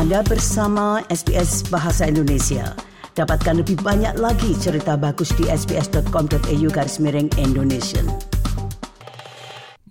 Anda bersama SBS Bahasa Indonesia. Dapatkan lebih banyak lagi cerita bagus di sbs.com.au garis miring Indonesia.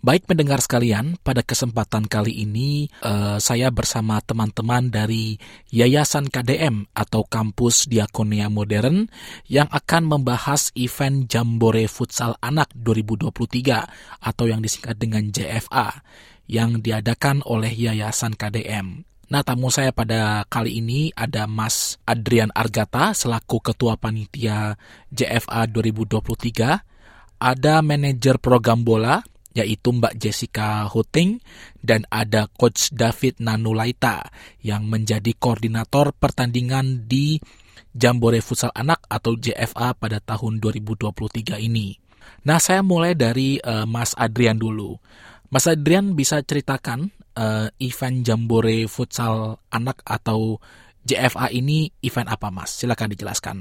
Baik pendengar sekalian, pada kesempatan kali ini uh, saya bersama teman-teman dari Yayasan KDM atau Kampus Diakonia Modern yang akan membahas event Jambore Futsal Anak 2023 atau yang disingkat dengan JFA yang diadakan oleh Yayasan KDM. Nah, tamu saya pada kali ini ada Mas Adrian Argata selaku Ketua Panitia JFA 2023, ada manajer program bola yaitu Mbak Jessica Huting dan ada Coach David Nanulaita yang menjadi koordinator pertandingan di Jambore Futsal Anak atau JFA pada tahun 2023 ini. Nah, saya mulai dari uh, Mas Adrian dulu. Mas Adrian bisa ceritakan uh, event Jambore Futsal Anak atau JFA ini event apa, Mas? Silakan dijelaskan.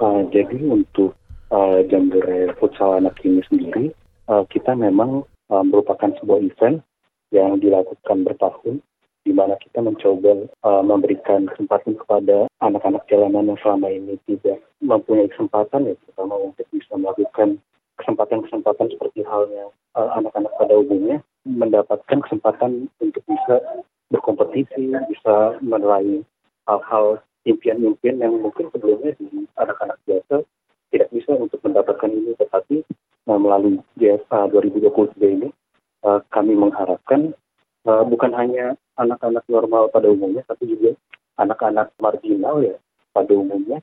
Uh, jadi untuk uh, Jambore Futsal Anak ini sendiri uh, kita memang uh, merupakan sebuah event yang dilakukan bertahun di mana kita mencoba uh, memberikan kesempatan kepada anak-anak jalanan yang selama ini tidak mempunyai kesempatan ya terutama untuk bisa melakukan kesempatan-kesempatan seperti halnya anak-anak pada umumnya mendapatkan kesempatan untuk bisa berkompetisi, bisa meraih hal-hal impian-impian yang mungkin sebelumnya di anak-anak biasa tidak bisa untuk mendapatkan ini, tetapi uh, melalui JSA 2023 ini uh, kami mengharapkan uh, bukan hanya anak-anak normal pada umumnya, tapi juga anak-anak marginal ya pada umumnya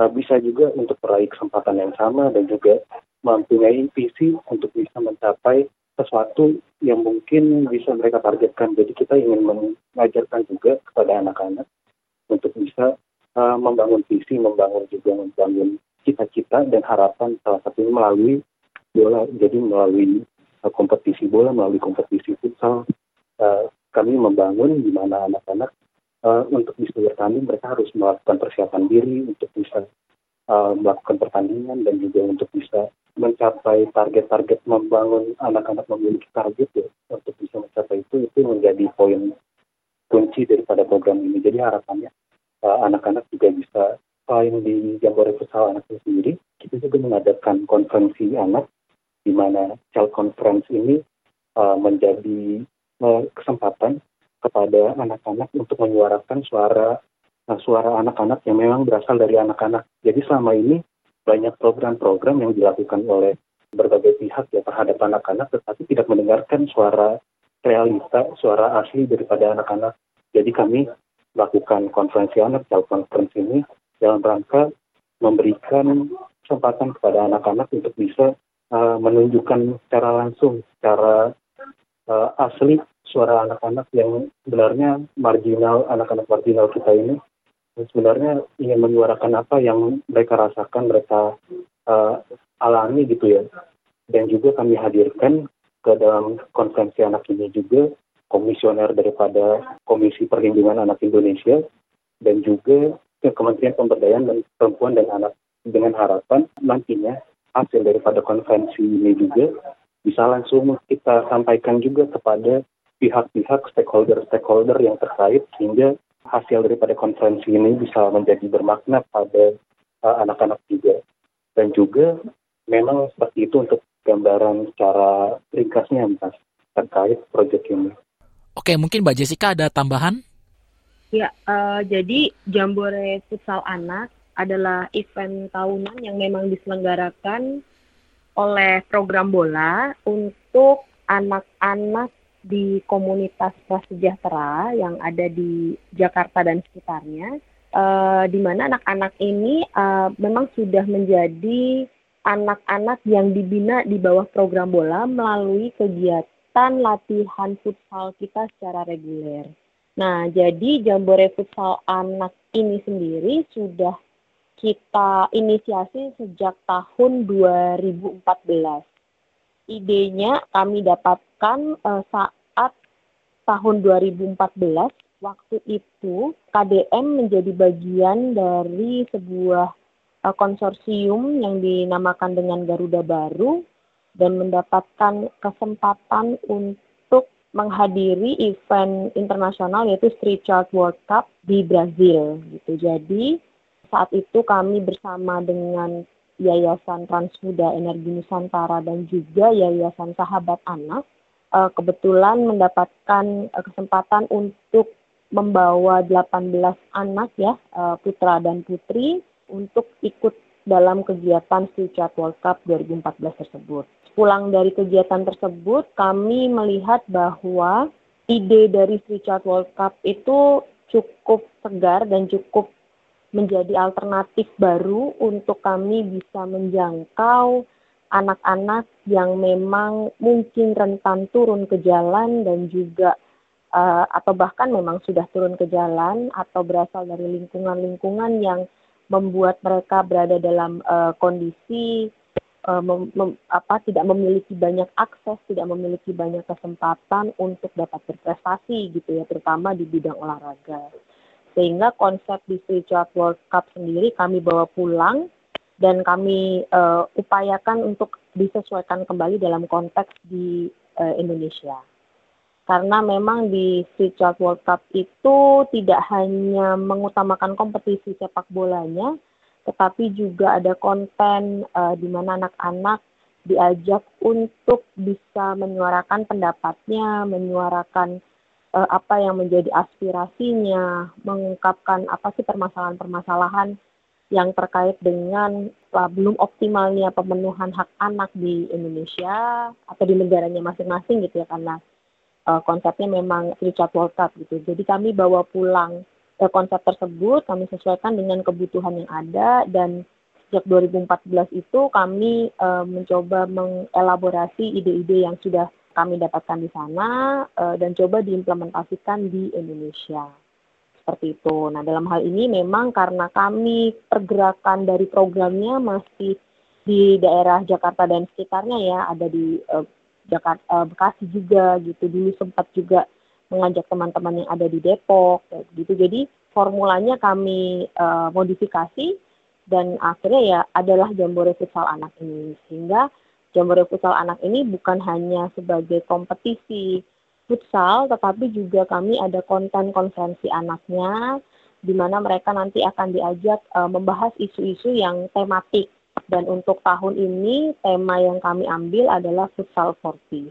uh, bisa juga untuk meraih kesempatan yang sama dan juga mempunyai visi untuk bisa mencapai sesuatu yang mungkin bisa mereka targetkan. Jadi kita ingin mengajarkan juga kepada anak-anak untuk bisa uh, membangun visi, membangun juga membangun cita-cita dan harapan salah satunya melalui bola. Jadi melalui uh, kompetisi bola, melalui kompetisi futsal, uh, kami membangun di mana anak-anak uh, untuk bisa bertanding mereka harus melakukan persiapan diri untuk bisa uh, melakukan pertandingan dan juga untuk bisa mencapai target-target membangun anak-anak memiliki target ya untuk bisa mencapai itu itu menjadi poin kunci daripada program ini. Jadi harapannya anak-anak uh, juga bisa selain di Jambore Futsal anak sendiri, kita juga mengadakan konferensi anak di mana child conference ini uh, menjadi uh, kesempatan kepada anak-anak untuk menyuarakan suara uh, suara anak-anak yang memang berasal dari anak-anak. Jadi selama ini banyak program-program yang dilakukan oleh berbagai pihak ya terhadap anak-anak, tetapi tidak mendengarkan suara realita, suara asli daripada anak-anak. Jadi kami melakukan konferensi anak, child conference ini dalam rangka memberikan kesempatan kepada anak-anak untuk bisa uh, menunjukkan secara langsung, secara uh, asli suara anak-anak yang sebenarnya marginal, anak-anak marginal kita ini sebenarnya ingin menyuarakan apa yang mereka rasakan, mereka uh, alami gitu ya. Dan juga kami hadirkan ke dalam konferensi anak ini juga komisioner daripada Komisi Perlindungan Anak Indonesia dan juga ke Kementerian Pemberdayaan dan Perempuan dan Anak dengan harapan nantinya hasil daripada konferensi ini juga bisa langsung kita sampaikan juga kepada pihak-pihak stakeholder-stakeholder yang terkait sehingga hasil daripada konferensi ini bisa menjadi bermakna pada uh, anak-anak uh, juga dan juga memang seperti itu untuk gambaran secara ringkasnya mas terkait proyek ini. Oke, mungkin Mbak Jessica ada tambahan? Ya, uh, jadi Jambore Futsal Anak adalah event tahunan yang memang diselenggarakan oleh program bola untuk anak-anak di komunitas prasejahtera yang ada di Jakarta dan sekitarnya, uh, di mana anak-anak ini uh, memang sudah menjadi anak-anak yang dibina di bawah program bola melalui kegiatan latihan futsal kita secara reguler. Nah, jadi Jambore Futsal Anak ini sendiri sudah kita inisiasi sejak tahun 2014. Idenya kami dapatkan uh, saat tahun 2014 waktu itu KDM menjadi bagian dari sebuah uh, konsorsium yang dinamakan dengan Garuda Baru dan mendapatkan kesempatan untuk menghadiri event internasional yaitu Street Child World Cup di Brazil gitu. Jadi saat itu kami bersama dengan Yayasan Transmuda Energi Nusantara dan juga Yayasan Sahabat Anak uh, kebetulan mendapatkan uh, kesempatan untuk membawa 18 anak ya uh, putra dan putri untuk ikut dalam kegiatan Street World Cup 2014 tersebut. Pulang dari kegiatan tersebut, kami melihat bahwa ide dari Street World Cup itu cukup segar dan cukup menjadi alternatif baru untuk kami bisa menjangkau anak-anak yang memang mungkin rentan turun ke jalan dan juga uh, atau bahkan memang sudah turun ke jalan atau berasal dari lingkungan-lingkungan yang membuat mereka berada dalam uh, kondisi uh, mem, mem, apa tidak memiliki banyak akses, tidak memiliki banyak kesempatan untuk dapat berprestasi gitu ya, terutama di bidang olahraga. Sehingga konsep di Child World Cup sendiri kami bawa pulang dan kami uh, upayakan untuk disesuaikan kembali dalam konteks di uh, Indonesia. Karena memang di Street World Cup itu tidak hanya mengutamakan kompetisi sepak bolanya, tetapi juga ada konten uh, di mana anak-anak diajak untuk bisa menyuarakan pendapatnya, menyuarakan uh, apa yang menjadi aspirasinya, mengungkapkan apa sih permasalahan-permasalahan yang terkait dengan uh, belum optimalnya pemenuhan hak anak di Indonesia atau di negaranya masing-masing gitu ya karena uh, konsepnya memang Richard Cup gitu. Jadi kami bawa pulang uh, konsep tersebut, kami sesuaikan dengan kebutuhan yang ada dan sejak 2014 itu kami uh, mencoba mengelaborasi ide-ide yang sudah kami dapatkan di sana uh, dan coba diimplementasikan di Indonesia. Seperti itu. Nah, dalam hal ini memang karena kami pergerakan dari programnya masih di daerah Jakarta dan sekitarnya ya, ada di uh, Jakarta uh, Bekasi juga gitu. Dulu sempat juga mengajak teman-teman yang ada di Depok gitu. Jadi formulanya kami uh, modifikasi dan akhirnya ya adalah Jambore Futsal Anak ini sehingga Jambore Futsal Anak ini bukan hanya sebagai kompetisi futsal, tetapi juga kami ada konten konferensi anaknya, di mana mereka nanti akan diajak uh, membahas isu-isu yang tematik. Dan untuk tahun ini, tema yang kami ambil adalah Futsal for Peace.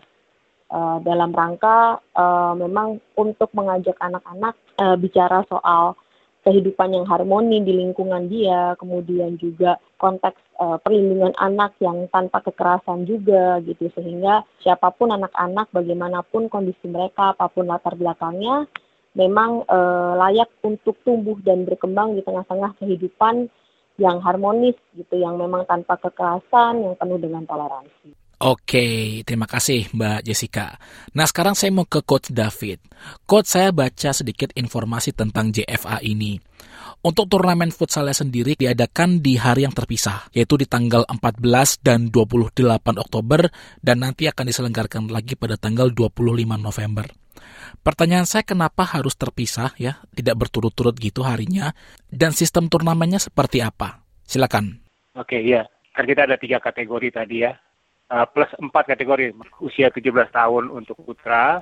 Uh, dalam rangka uh, memang untuk mengajak anak-anak uh, bicara soal kehidupan yang harmoni di lingkungan dia, kemudian juga konteks uh, perlindungan anak yang tanpa kekerasan juga gitu sehingga siapa pun anak-anak bagaimanapun kondisi mereka apa pun latar belakangnya memang uh, layak untuk tumbuh dan berkembang di tengah-tengah kehidupan yang harmonis gitu yang memang tanpa kekerasan yang penuh dengan toleransi. Oke, terima kasih Mbak Jessica. Nah sekarang saya mau ke Coach David. Coach saya baca sedikit informasi tentang JFA ini. Untuk turnamen futsalnya sendiri diadakan di hari yang terpisah, yaitu di tanggal 14 dan 28 Oktober, dan nanti akan diselenggarakan lagi pada tanggal 25 November. Pertanyaan saya kenapa harus terpisah ya, tidak berturut-turut gitu harinya, dan sistem turnamennya seperti apa? Silakan. Oke, iya. Kan kita ada tiga kategori tadi ya uh, plus empat kategori usia 17 tahun untuk putra,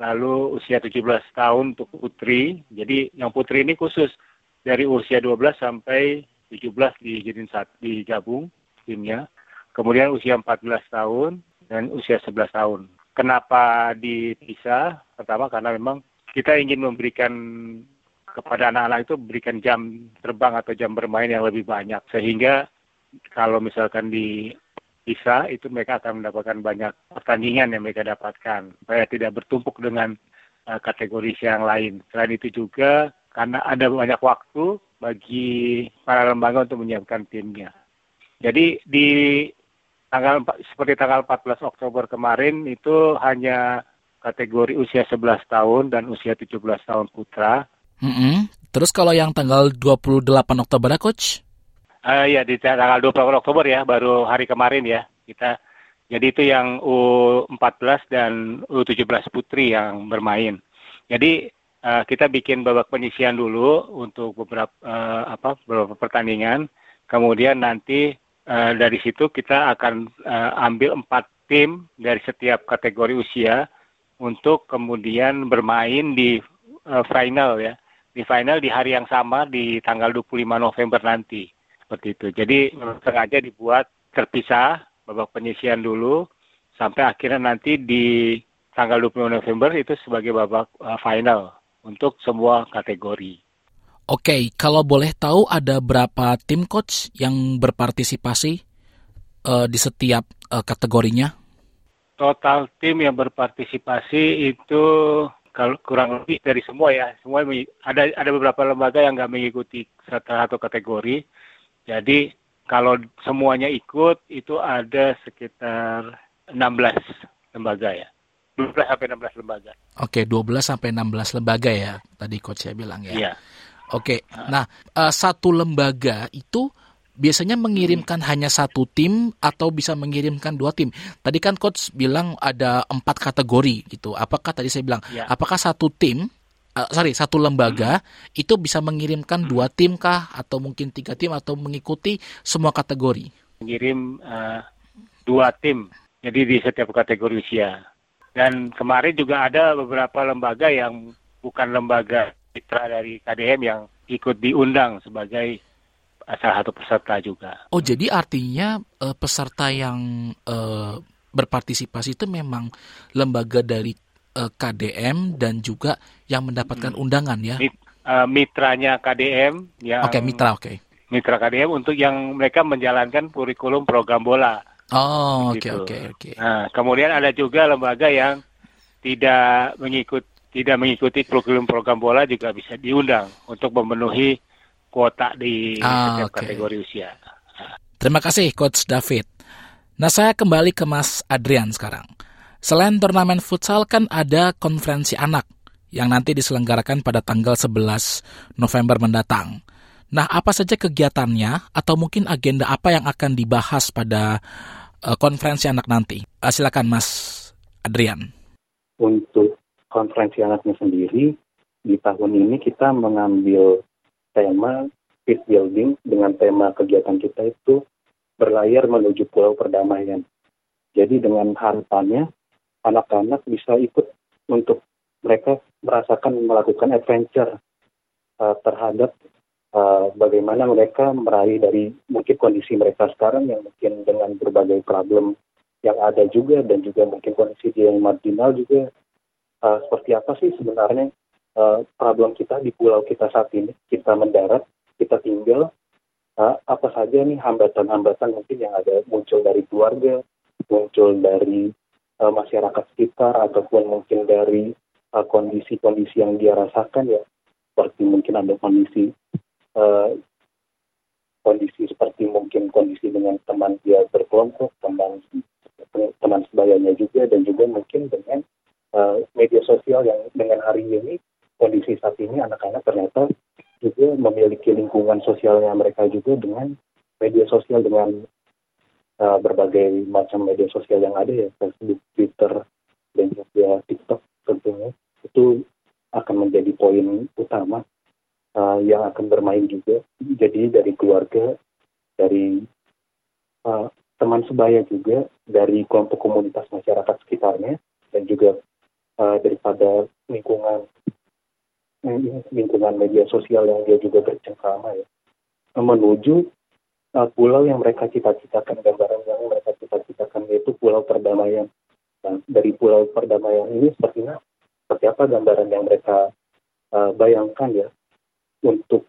lalu usia 17 tahun untuk putri. Jadi yang putri ini khusus dari usia 12 sampai 17 dijadiin saat digabung timnya. Kemudian usia 14 tahun dan usia 11 tahun. Kenapa dipisah? Pertama karena memang kita ingin memberikan kepada anak-anak itu berikan jam terbang atau jam bermain yang lebih banyak sehingga kalau misalkan di bisa itu mereka akan mendapatkan banyak pertandingan yang mereka dapatkan supaya tidak bertumpuk dengan uh, kategori yang lain. Selain itu juga karena ada banyak waktu bagi para lembaga untuk menyiapkan timnya. Jadi di tanggal seperti tanggal 14 Oktober kemarin itu hanya kategori usia 11 tahun dan usia 17 tahun putra. Mm -hmm. Terus kalau yang tanggal 28 Oktober, Coach? Uh, ya di tanggal 20 Oktober ya, baru hari kemarin ya kita. Jadi itu yang U14 dan U17 putri yang bermain. Jadi uh, kita bikin babak penyisian dulu untuk beberapa uh, apa beberapa pertandingan. Kemudian nanti uh, dari situ kita akan uh, ambil empat tim dari setiap kategori usia untuk kemudian bermain di uh, final ya. Di final di hari yang sama di tanggal 25 November nanti. Seperti itu. Jadi sengaja dibuat terpisah babak penyisian dulu sampai akhirnya nanti di tanggal 20 November itu sebagai babak uh, final untuk semua kategori. Oke, okay, kalau boleh tahu ada berapa tim coach yang berpartisipasi uh, di setiap uh, kategorinya? Total tim yang berpartisipasi itu kalau kurang lebih dari semua ya, semua ada ada beberapa lembaga yang nggak mengikuti satu kategori. Jadi kalau semuanya ikut itu ada sekitar 16 lembaga ya. 12 sampai 16 lembaga. Oke, 12 sampai 16 lembaga ya. Tadi coach saya bilang ya. Iya. Oke, nah uh, satu lembaga itu biasanya mengirimkan hmm. hanya satu tim atau bisa mengirimkan dua tim. Tadi kan coach bilang ada empat kategori gitu. Apakah tadi saya bilang, ya. apakah satu tim, uh, sorry satu lembaga hmm. itu bisa mengirimkan hmm. dua tim kah atau mungkin tiga tim atau mengikuti semua kategori? Mengirim uh, dua tim, jadi di setiap kategori usia. Dan kemarin juga ada beberapa lembaga yang bukan lembaga mitra dari KDM yang ikut diundang sebagai salah satu peserta juga. Oh, jadi artinya uh, peserta yang uh, berpartisipasi itu memang lembaga dari uh, eh, KDM dan juga yang mendapatkan hmm. undangan ya. Mit, uh, mitranya KDM yang Oke, okay, mitra oke. Okay. Mitra KDM untuk yang mereka menjalankan kurikulum program bola. Oh, oke oke oke. Nah, kemudian ada juga lembaga yang tidak mengikut tidak mengikuti program-program bola juga bisa diundang untuk memenuhi kuota di ah, setiap okay. kategori usia. Terima kasih Coach David. Nah saya kembali ke Mas Adrian sekarang. Selain turnamen futsal kan ada konferensi anak yang nanti diselenggarakan pada tanggal 11 November mendatang. Nah, apa saja kegiatannya atau mungkin agenda apa yang akan dibahas pada uh, konferensi anak nanti? Uh, silakan Mas Adrian. Untuk konferensi anaknya sendiri di tahun ini kita mengambil tema peace building dengan tema kegiatan kita itu berlayar menuju pulau perdamaian. Jadi dengan harapannya anak-anak bisa ikut untuk mereka merasakan melakukan adventure uh, terhadap uh, bagaimana mereka meraih dari mungkin kondisi mereka sekarang yang mungkin dengan berbagai problem yang ada juga dan juga mungkin kondisi dia yang marginal juga. Uh, seperti apa sih sebenarnya uh, problem kita di pulau kita saat ini? Kita mendarat kita tinggal uh, apa saja nih hambatan-hambatan mungkin yang ada? Muncul dari keluarga muncul dari uh, masyarakat sekitar ataupun mungkin dari kondisi-kondisi uh, yang dia rasakan ya. Seperti mungkin ada kondisi uh, kondisi seperti mungkin kondisi dengan teman dia berkelompok teman teman sebayanya juga dan juga mungkin dengan uh, media sosial yang dengan hari ini kondisi saat ini anak-anak ternyata juga memiliki lingkungan sosialnya mereka juga dengan media sosial dengan uh, berbagai macam media sosial yang ada ya Facebook, Twitter dan juga TikTok tentunya itu akan menjadi poin utama uh, yang akan bermain juga. Jadi dari keluarga, dari uh, teman sebaya juga, dari kelompok komunitas masyarakat sekitarnya dan juga uh, daripada lingkungan lingkungan media sosial yang dia juga bercengkrama ya menuju uh, pulau yang mereka cita-citakan gambaran yang mereka cita-citakan yaitu pulau perdamaian nah, dari pulau perdamaian ini sepertinya seperti apa gambaran yang mereka uh, bayangkan ya untuk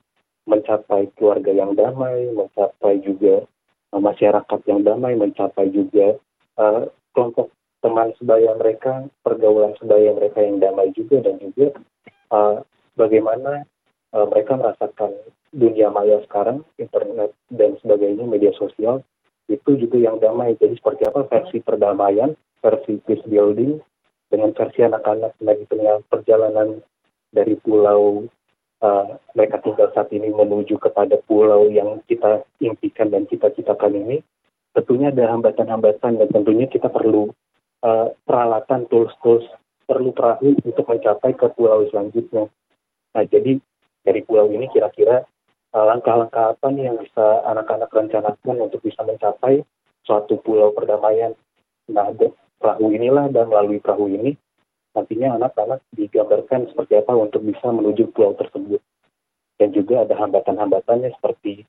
mencapai keluarga yang damai mencapai juga uh, masyarakat yang damai mencapai juga uh, kelompok teman sebaya mereka, pergaulan sebaya mereka yang damai juga dan juga uh, bagaimana uh, mereka merasakan dunia maya sekarang, internet dan sebagainya, media sosial itu juga yang damai. Jadi seperti apa versi perdamaian, versi peace building dengan versi anak-anak lagi tengah perjalanan dari pulau uh, mereka tinggal saat ini menuju kepada pulau yang kita impikan dan kita citakan ini tentunya ada hambatan-hambatan dan tentunya kita perlu uh, peralatan tools-tools perlu perahu untuk mencapai ke pulau selanjutnya. Nah, jadi dari pulau ini kira-kira uh, langkah-langkah apa nih yang bisa anak-anak rencanakan untuk bisa mencapai suatu pulau perdamaian. Nah, perahu inilah dan melalui perahu ini nantinya anak-anak digambarkan seperti apa untuk bisa menuju pulau tersebut. Dan juga ada hambatan-hambatannya seperti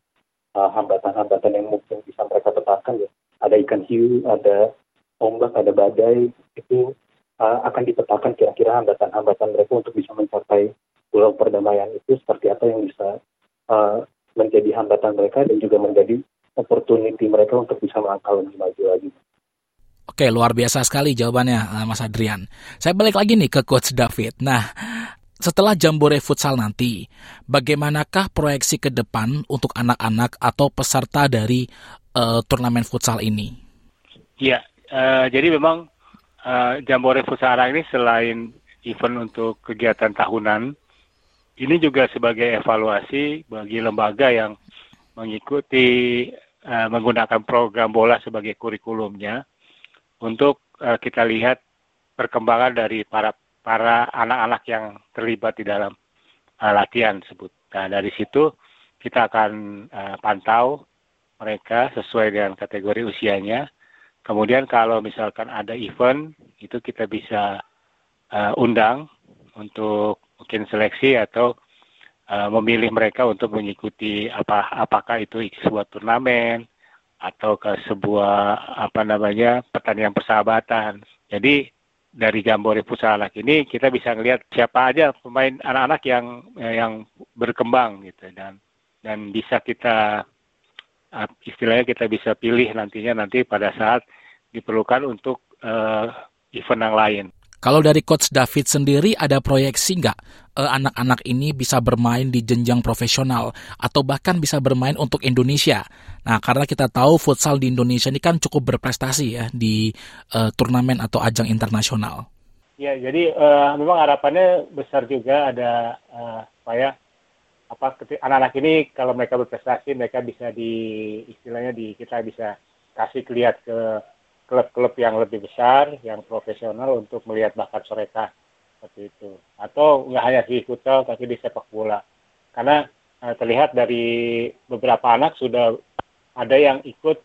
uh, hambatan-hambatan yang mungkin bisa mereka petakan ya. Ada ikan hiu, ada ombak, ada badai, itu uh, akan dipetakan kira-kira hambatan-hambatan mereka untuk bisa mencapai pulau perdamaian itu seperti apa yang bisa uh, menjadi hambatan mereka dan juga menjadi opportunity mereka untuk bisa melangkah lebih maju lagi. Oke, luar biasa sekali jawabannya eh, Mas Adrian. Saya balik lagi nih ke Coach David. Nah, setelah Jambore Futsal nanti, bagaimanakah proyeksi ke depan untuk anak-anak atau peserta dari uh, turnamen futsal ini? Iya, uh, jadi memang uh, Jambore Futsal ini selain event untuk kegiatan tahunan, ini juga sebagai evaluasi bagi lembaga yang mengikuti uh, menggunakan program bola sebagai kurikulumnya untuk uh, kita lihat perkembangan dari para para anak-anak yang terlibat di dalam uh, latihan tersebut. Nah, dari situ kita akan uh, pantau mereka sesuai dengan kategori usianya. Kemudian kalau misalkan ada event, itu kita bisa uh, undang untuk mungkin seleksi atau uh, memilih mereka untuk mengikuti apa apakah itu sebuah turnamen atau ke sebuah apa namanya pertandingan persahabatan. Jadi dari Jambore Futsal Anak ini kita bisa melihat siapa aja pemain anak-anak yang yang berkembang gitu dan dan bisa kita istilahnya kita bisa pilih nantinya nanti pada saat diperlukan untuk uh, event yang lain. Kalau dari Coach David sendiri ada proyeksi nggak uh, anak-anak ini bisa bermain di jenjang profesional atau bahkan bisa bermain untuk Indonesia? Nah, karena kita tahu futsal di Indonesia ini kan cukup berprestasi ya di uh, turnamen atau ajang internasional. Ya, jadi uh, memang harapannya besar juga ada uh, supaya apa anak-anak ini kalau mereka berprestasi mereka bisa di istilahnya di kita bisa kasih lihat ke klub-klub yang lebih besar, yang profesional untuk melihat bakat mereka seperti itu. Atau nggak hanya di futsal tapi di sepak bola. Karena uh, terlihat dari beberapa anak sudah ada yang ikut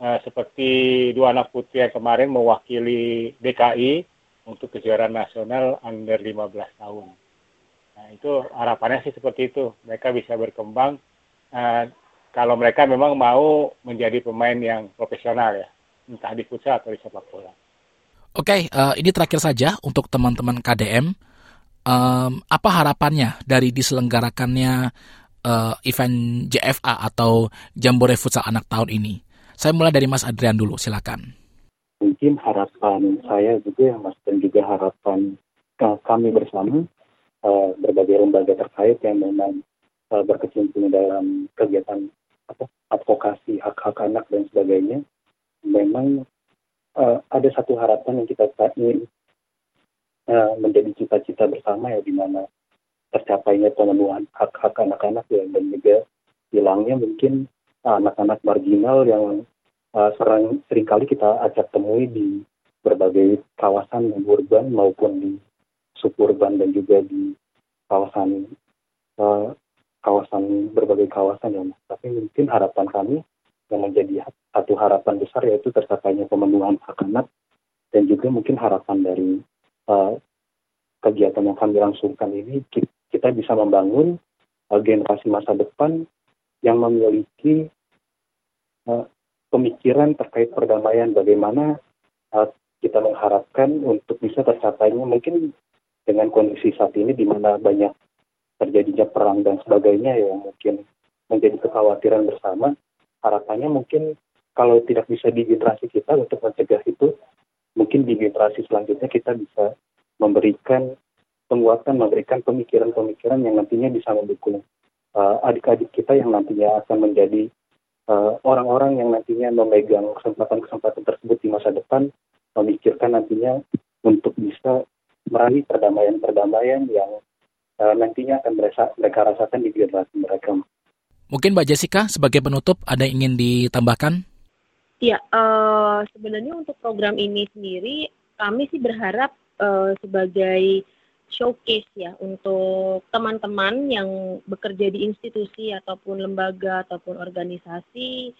uh, seperti dua anak putri yang kemarin mewakili DKI untuk kejuaraan nasional under 15 tahun. Nah, itu harapannya sih seperti itu. Mereka bisa berkembang uh, kalau mereka memang mau menjadi pemain yang profesional ya entah di futsal atau di sepak bola. Oke, okay, uh, eh, ini terakhir saja untuk teman-teman KDM. Um, apa harapannya dari diselenggarakannya uh, event JFA atau Jambore Futsal Anak tahun ini? Saya mulai dari Mas Adrian dulu, silakan. Mungkin harapan saya juga, Mas, dan juga harapan kami bersama uh, berbagai lembaga terkait yang memang uh, berkecimpung dalam kegiatan apa, advokasi hak-hak anak dan sebagainya memang uh, ada satu harapan yang kita ingin uh, menjadi cita-cita bersama ya di mana tercapainya pemenuhan hak-hak anak-anak ya dan juga hilangnya mungkin anak-anak marginal yang uh, sering sering kali kita ajak temui di berbagai kawasan urban maupun di suburban dan juga di kawasan uh, kawasan berbagai kawasan ya tapi mungkin harapan kami yang menjadi satu harapan besar yaitu tercapainya pemenuhan hak anak dan juga mungkin harapan dari uh, kegiatan yang kami langsungkan ini kita bisa membangun uh, generasi masa depan yang memiliki uh, pemikiran terkait perdamaian. Bagaimana uh, kita mengharapkan untuk bisa tercapainya mungkin dengan kondisi saat ini di mana banyak terjadinya perang dan sebagainya yang mungkin menjadi kekhawatiran bersama harapannya mungkin kalau tidak bisa di generasi kita untuk mencegah itu, mungkin di generasi selanjutnya kita bisa memberikan penguatan, memberikan pemikiran-pemikiran yang nantinya bisa mendukung uh, adik-adik kita yang nantinya akan menjadi uh, orang-orang uh, yang nantinya memegang kesempatan-kesempatan tersebut di masa depan, memikirkan nantinya untuk bisa meraih perdamaian-perdamaian yang uh, nantinya akan mereka, mereka rasakan di generasi mereka. Mungkin Mbak Jessica sebagai penutup ada yang ingin ditambahkan? Ya, uh, sebenarnya untuk program ini sendiri kami sih berharap uh, sebagai showcase ya untuk teman-teman yang bekerja di institusi ataupun lembaga ataupun organisasi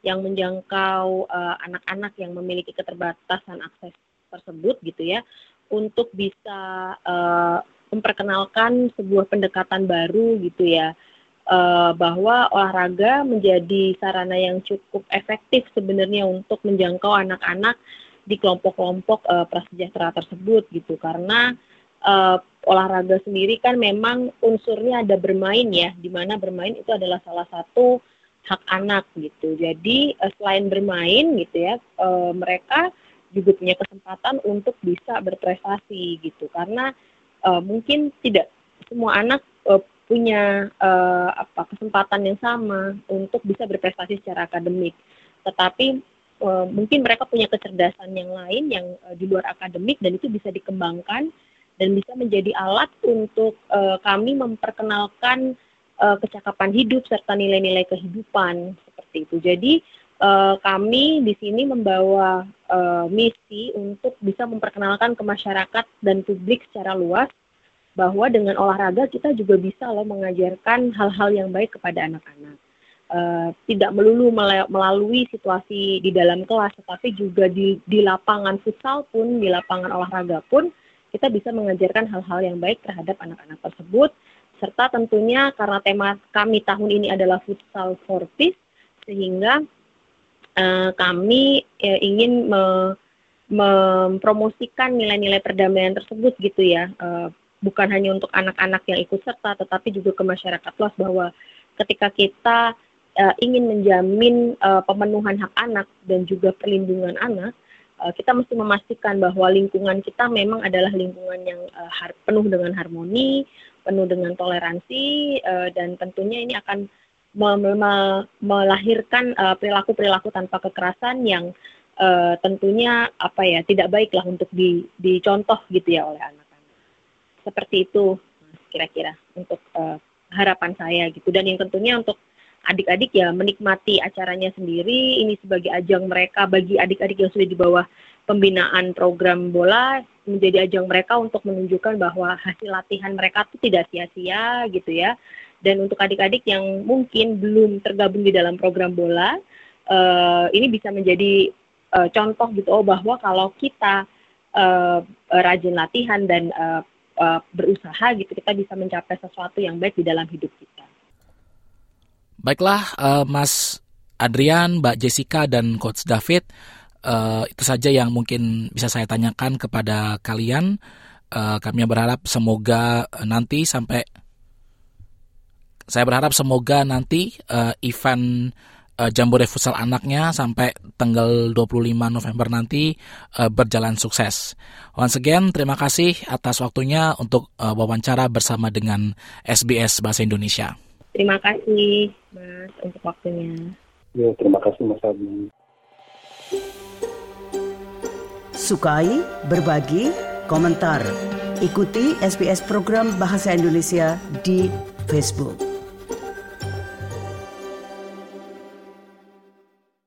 yang menjangkau anak-anak uh, yang memiliki keterbatasan akses tersebut gitu ya untuk bisa uh, memperkenalkan sebuah pendekatan baru gitu ya uh, bahwa olahraga menjadi sarana yang cukup efektif sebenarnya untuk menjangkau anak-anak di kelompok-kelompok uh, prasejahtera tersebut gitu. Karena uh, olahraga sendiri kan memang unsurnya ada bermain ya di mana bermain itu adalah salah satu hak anak gitu. Jadi uh, selain bermain gitu ya uh, mereka juga punya kesempatan untuk bisa berprestasi gitu. Karena uh, mungkin tidak semua anak uh, punya uh, apa kesempatan yang sama untuk bisa berprestasi secara akademik. Tetapi uh, mungkin mereka punya kecerdasan yang lain yang uh, di luar akademik dan itu bisa dikembangkan dan bisa menjadi alat untuk uh, kami memperkenalkan uh, kecakapan hidup serta nilai-nilai kehidupan seperti itu. Jadi uh, kami di sini membawa uh, misi untuk bisa memperkenalkan ke masyarakat dan publik secara luas bahwa dengan olahraga kita juga bisa loh mengajarkan hal-hal yang baik kepada anak-anak. Uh, tidak melulu melalui situasi di dalam kelas, tetapi juga di, di lapangan futsal pun, di lapangan olahraga pun, kita bisa mengajarkan hal-hal yang baik terhadap anak-anak tersebut. Serta tentunya karena tema kami tahun ini adalah futsal for peace, sehingga uh, kami uh, ingin me, mempromosikan nilai-nilai perdamaian tersebut gitu ya. Uh, bukan hanya untuk anak-anak yang ikut serta, tetapi juga ke masyarakat luas bahwa ketika kita uh, ingin menjamin uh, pemenuhan hak anak dan juga perlindungan anak, uh, kita mesti memastikan bahwa lingkungan kita memang adalah lingkungan yang uh, penuh dengan harmoni, penuh dengan toleransi, uh, dan tentunya ini akan melahirkan perilaku-perilaku tanpa kekerasan yang uh, tentunya apa ya tidak baiklah untuk di, dicontoh gitu ya oleh anak. Seperti itu kira-kira untuk uh, harapan saya gitu. Dan yang tentunya untuk adik-adik ya menikmati acaranya sendiri. Ini sebagai ajang mereka bagi adik-adik yang sudah di bawah pembinaan program bola menjadi ajang mereka untuk menunjukkan bahwa hasil latihan mereka itu tidak sia-sia gitu ya. Dan untuk adik-adik yang mungkin belum tergabung di dalam program bola, uh, ini bisa menjadi uh, contoh gitu oh bahwa kalau kita uh, rajin latihan dan uh, uh, berusaha gitu kita bisa mencapai sesuatu yang baik di dalam hidup kita. Baiklah uh, Mas Adrian, Mbak Jessica dan Coach David, uh, itu saja yang mungkin bisa saya tanyakan kepada kalian. Uh, kami berharap semoga nanti sampai saya berharap semoga nanti uh, event uh, Jambore Futsal anaknya sampai tanggal 25 November nanti uh, berjalan sukses. Once again, terima kasih atas waktunya untuk uh, wawancara bersama dengan SBS Bahasa Indonesia. Terima kasih, Mas, untuk waktunya. Ya, terima kasih, Mas Abi. Sukai, berbagi, komentar. Ikuti SBS program Bahasa Indonesia di Facebook.